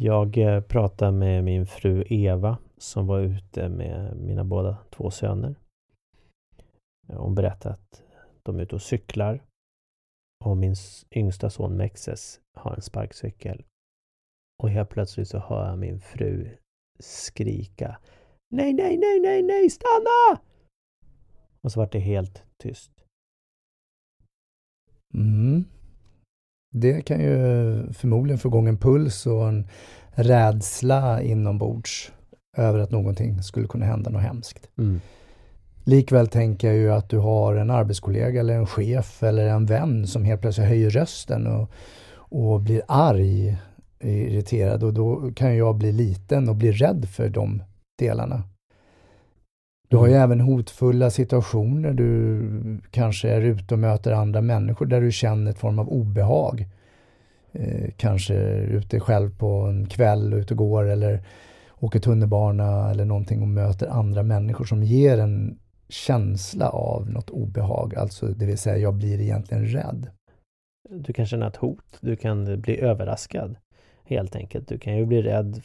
Jag eh, pratade med min fru Eva som var ute med mina båda två söner. Hon berättade att de är ute och cyklar och min yngsta son Mexes har en sparkcykel. Och helt plötsligt så hör jag min fru skrika Nej, nej, nej, nej, nej, stanna! Och så vart det helt tyst. Mm. Det kan ju förmodligen få igång en puls och en rädsla inombords över att någonting skulle kunna hända något hemskt. Mm. Likväl tänker jag ju att du har en arbetskollega eller en chef eller en vän som helt plötsligt höjer rösten och, och blir arg, irriterad och då kan jag bli liten och bli rädd för de delarna. Du har ju mm. även hotfulla situationer. Du kanske är ute och möter andra människor där du känner ett form av obehag. Eh, kanske ute själv på en kväll, ute och går eller åker tunnelbana eller någonting och möter andra människor som ger en känsla av något obehag. Alltså det vill säga jag blir egentligen rädd. Du kan känna ett hot. Du kan bli överraskad. Helt enkelt. Du kan ju bli rädd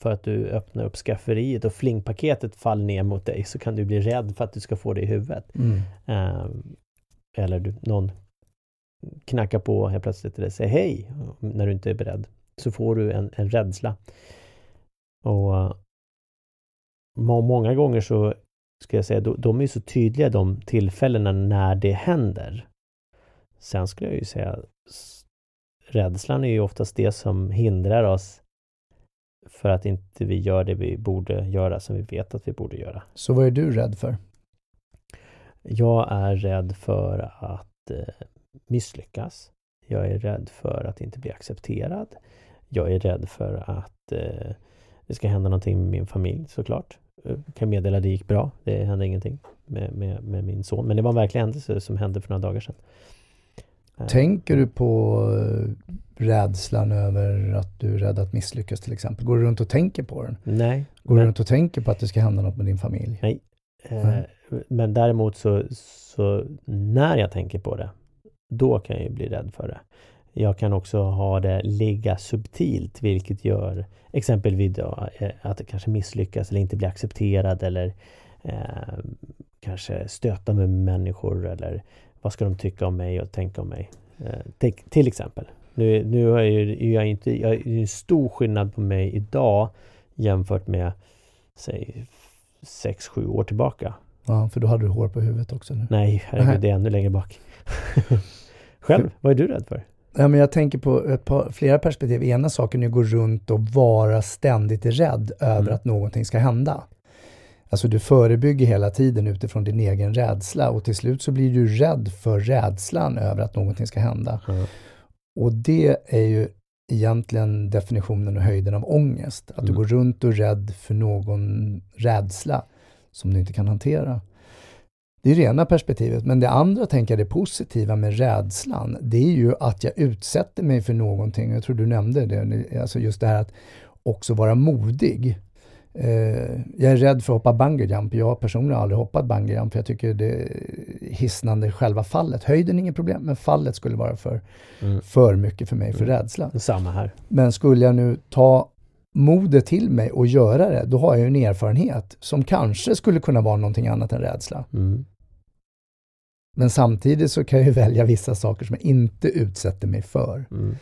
för att du öppnar upp skafferiet och flingpaketet faller ner mot dig så kan du bli rädd för att du ska få det i huvudet. Mm. Uh, eller du, någon knackar på helt plötsligt och säger hej när du inte är beredd. Så får du en, en rädsla. Och uh, många gånger så ska jag säga, de, de är så tydliga de tillfällena när det händer. Sen skulle jag ju säga rädslan är ju oftast det som hindrar oss för att inte vi gör det vi borde göra som vi vet att vi borde göra. Så vad är du rädd för? Jag är rädd för att eh, misslyckas. Jag är rädd för att inte bli accepterad. Jag är rädd för att eh, det ska hända någonting med min familj såklart. Jag kan meddela att det gick bra. Det hände ingenting med, med, med min son. Men det var en verklig händelse som hände för några dagar sedan. Tänker du på eh, rädslan över att du är rädd att misslyckas till exempel? Går du runt och tänker på den? Nej. Går men... du runt och tänker på att det ska hända något med din familj? Nej. Eh, men däremot så, så när jag tänker på det, då kan jag ju bli rädd för det. Jag kan också ha det ligga subtilt, vilket gör exempelvis eh, att det kanske misslyckas eller inte blir accepterad eller eh, kanske stöta med människor eller vad ska de tycka om mig och tänka om mig? Eh, till exempel. Nu, nu är, jag, jag inte, jag är en stor skillnad på mig idag jämfört med säg 6-7 år tillbaka. Ja, för då hade du hår på huvudet också nu. Nej, herregud, det är ännu längre bak. Själv, vad är du rädd för? Ja, men jag tänker på par, flera perspektiv. Ena saken är att gå runt och vara ständigt rädd över mm. att någonting ska hända. Alltså du förebygger hela tiden utifrån din egen rädsla och till slut så blir du rädd för rädslan över att någonting ska hända. Mm. Och det är ju egentligen definitionen och höjden av ångest. Att mm. du går runt och är rädd för någon rädsla som du inte kan hantera. Det är det ena perspektivet. Men det andra, tänker jag, det positiva med rädslan, det är ju att jag utsätter mig för någonting. Jag tror du nämnde det, alltså just det här att också vara modig. Eh, jag är rädd för att hoppa bungyjump. Jag personligen har aldrig hoppat bungyjump för jag tycker det är hisnande själva fallet. Höjden är inget problem, men fallet skulle vara för, mm. för mycket för mig, för mm. rädsla. Samma här. Men skulle jag nu ta modet till mig och göra det, då har jag en erfarenhet som kanske skulle kunna vara någonting annat än rädsla. Mm. Men samtidigt så kan jag välja vissa saker som jag inte utsätter mig för. Mm.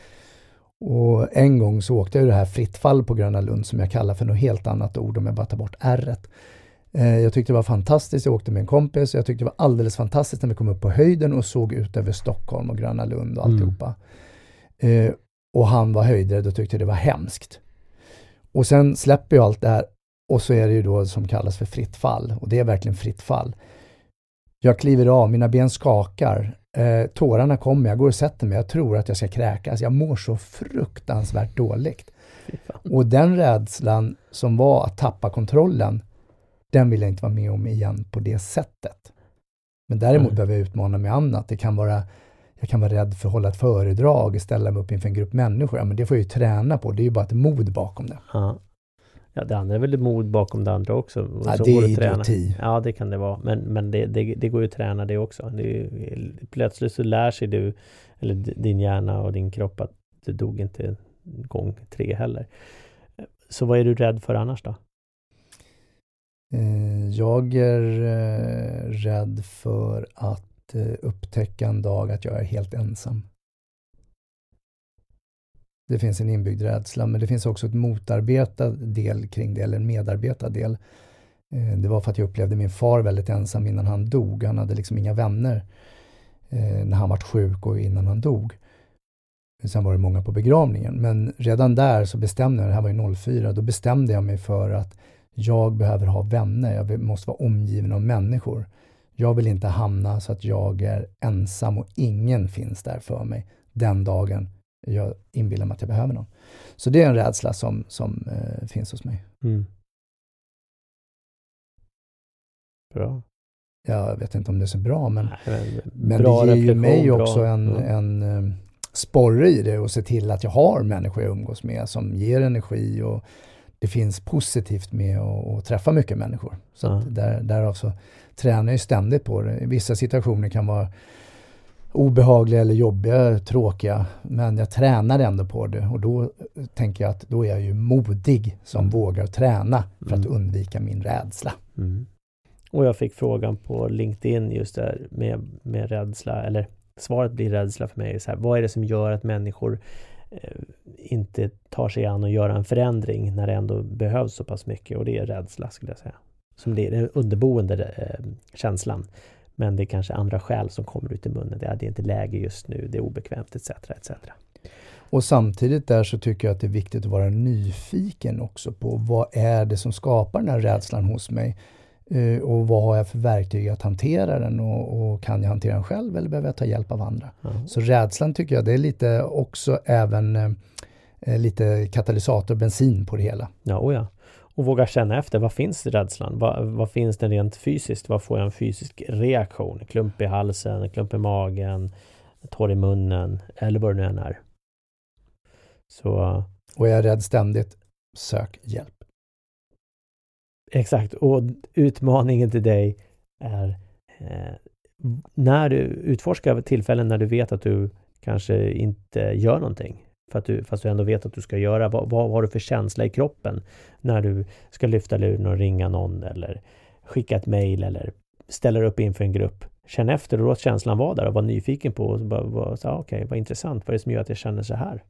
Och en gång så åkte jag det här fritt fall på Gröna Lund som jag kallar för något helt annat ord om jag bara tar bort r eh, Jag tyckte det var fantastiskt. Jag åkte med en kompis och jag tyckte det var alldeles fantastiskt när vi kom upp på höjden och såg ut över Stockholm och Gröna Lund och mm. alltihopa. Mm. Eh, och han var höjdrädd och tyckte det var hemskt. Och sen släpper jag allt det här och så är det ju då som kallas för fritt fall och det är verkligen fritt fall. Jag kliver av, mina ben skakar. Eh, tårarna kommer, jag går och sätter mig, jag tror att jag ska kräkas. Jag mår så fruktansvärt dåligt. Och den rädslan som var att tappa kontrollen, den vill jag inte vara med om igen på det sättet. Men däremot mm. behöver jag utmana mig annat. Det kan vara, jag kan vara rädd för att hålla ett föredrag, ställa mig upp inför en grupp människor. Ja, men det får jag ju träna på. Det är ju bara ett mod bakom det. Ja. Ja, det andra är väl mod bakom det andra också. Ja, det är idioti. Ja, det kan det vara. Men, men det, det, det går ju att träna det också. Det är, plötsligt så lär sig du, eller din hjärna och din kropp att du dog inte gång tre heller. Så vad är du rädd för annars då? Eh, jag är eh, rädd för att eh, upptäcka en dag att jag är helt ensam. Det finns en inbyggd rädsla, men det finns också ett motarbetad del kring det, eller en medarbetad del. Eh, det var för att jag upplevde min far väldigt ensam innan han dog. Han hade liksom inga vänner eh, när han var sjuk och innan han dog. Sen var det många på begravningen, men redan där så bestämde jag, det här var ju 04, då bestämde jag mig för att jag behöver ha vänner, jag måste vara omgiven av människor. Jag vill inte hamna så att jag är ensam och ingen finns där för mig den dagen jag inbillar mig att jag behöver någon. Så det är en rädsla som, som eh, finns hos mig. Mm. Bra. Jag vet inte om det är så bra, men, Nej, men, men det ger ju mig också bra. en, en eh, sporre i det och se till att jag har människor jag umgås med som ger energi och det finns positivt med att, att träffa mycket människor. Så ja. där, därav så tränar jag ständigt på det. Vissa situationer kan vara obehagliga eller jobbiga, tråkiga, men jag tränar ändå på det och då tänker jag att då är jag ju modig som mm. vågar träna för att mm. undvika min rädsla. Mm. Och jag fick frågan på LinkedIn just där med, med rädsla, eller svaret blir rädsla för mig. Så här, vad är det som gör att människor eh, inte tar sig an och gör en förändring när det ändå behövs så pass mycket och det är rädsla skulle jag säga. Som det är den underboende eh, känslan. Men det är kanske andra skäl som kommer ut i munnen. Det är, det är inte läge just nu, det är obekvämt etc. etc. Och samtidigt där så tycker jag att det är viktigt att vara nyfiken också på vad är det som skapar den här rädslan hos mig? Eh, och vad har jag för verktyg att hantera den och, och, kan jag hantera den själv eller behöver jag ta hjälp av andra? Mm. Så rädslan tycker jag det är lite också även eh, lite katalysator, bensin på det hela. Ja, och ja. Och våga känna efter, vad finns rädslan? Vad, vad finns den rent fysiskt? Vad får jag en fysisk reaktion? Klump i halsen, klump i magen, torr i munnen eller vad det nu än är. Så... Och är jag rädd ständigt, sök hjälp. Exakt, och utmaningen till dig är eh, när du utforskar tillfällen när du vet att du kanske inte gör någonting, för att du, fast du ändå vet att du ska göra, vad, vad har du för känsla i kroppen när du ska lyfta luren och ringa någon eller skicka ett mejl eller ställer upp inför en grupp. Känn efter och låt känslan vara där och var nyfiken på och bara, bara, ah, okej, okay, vad intressant, vad är det som gör att jag känner så här?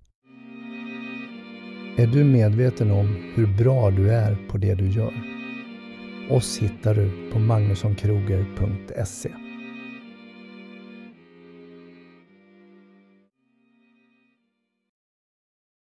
Är du medveten om hur bra du är på det du gör? Oss hittar du på magnussonkroger.se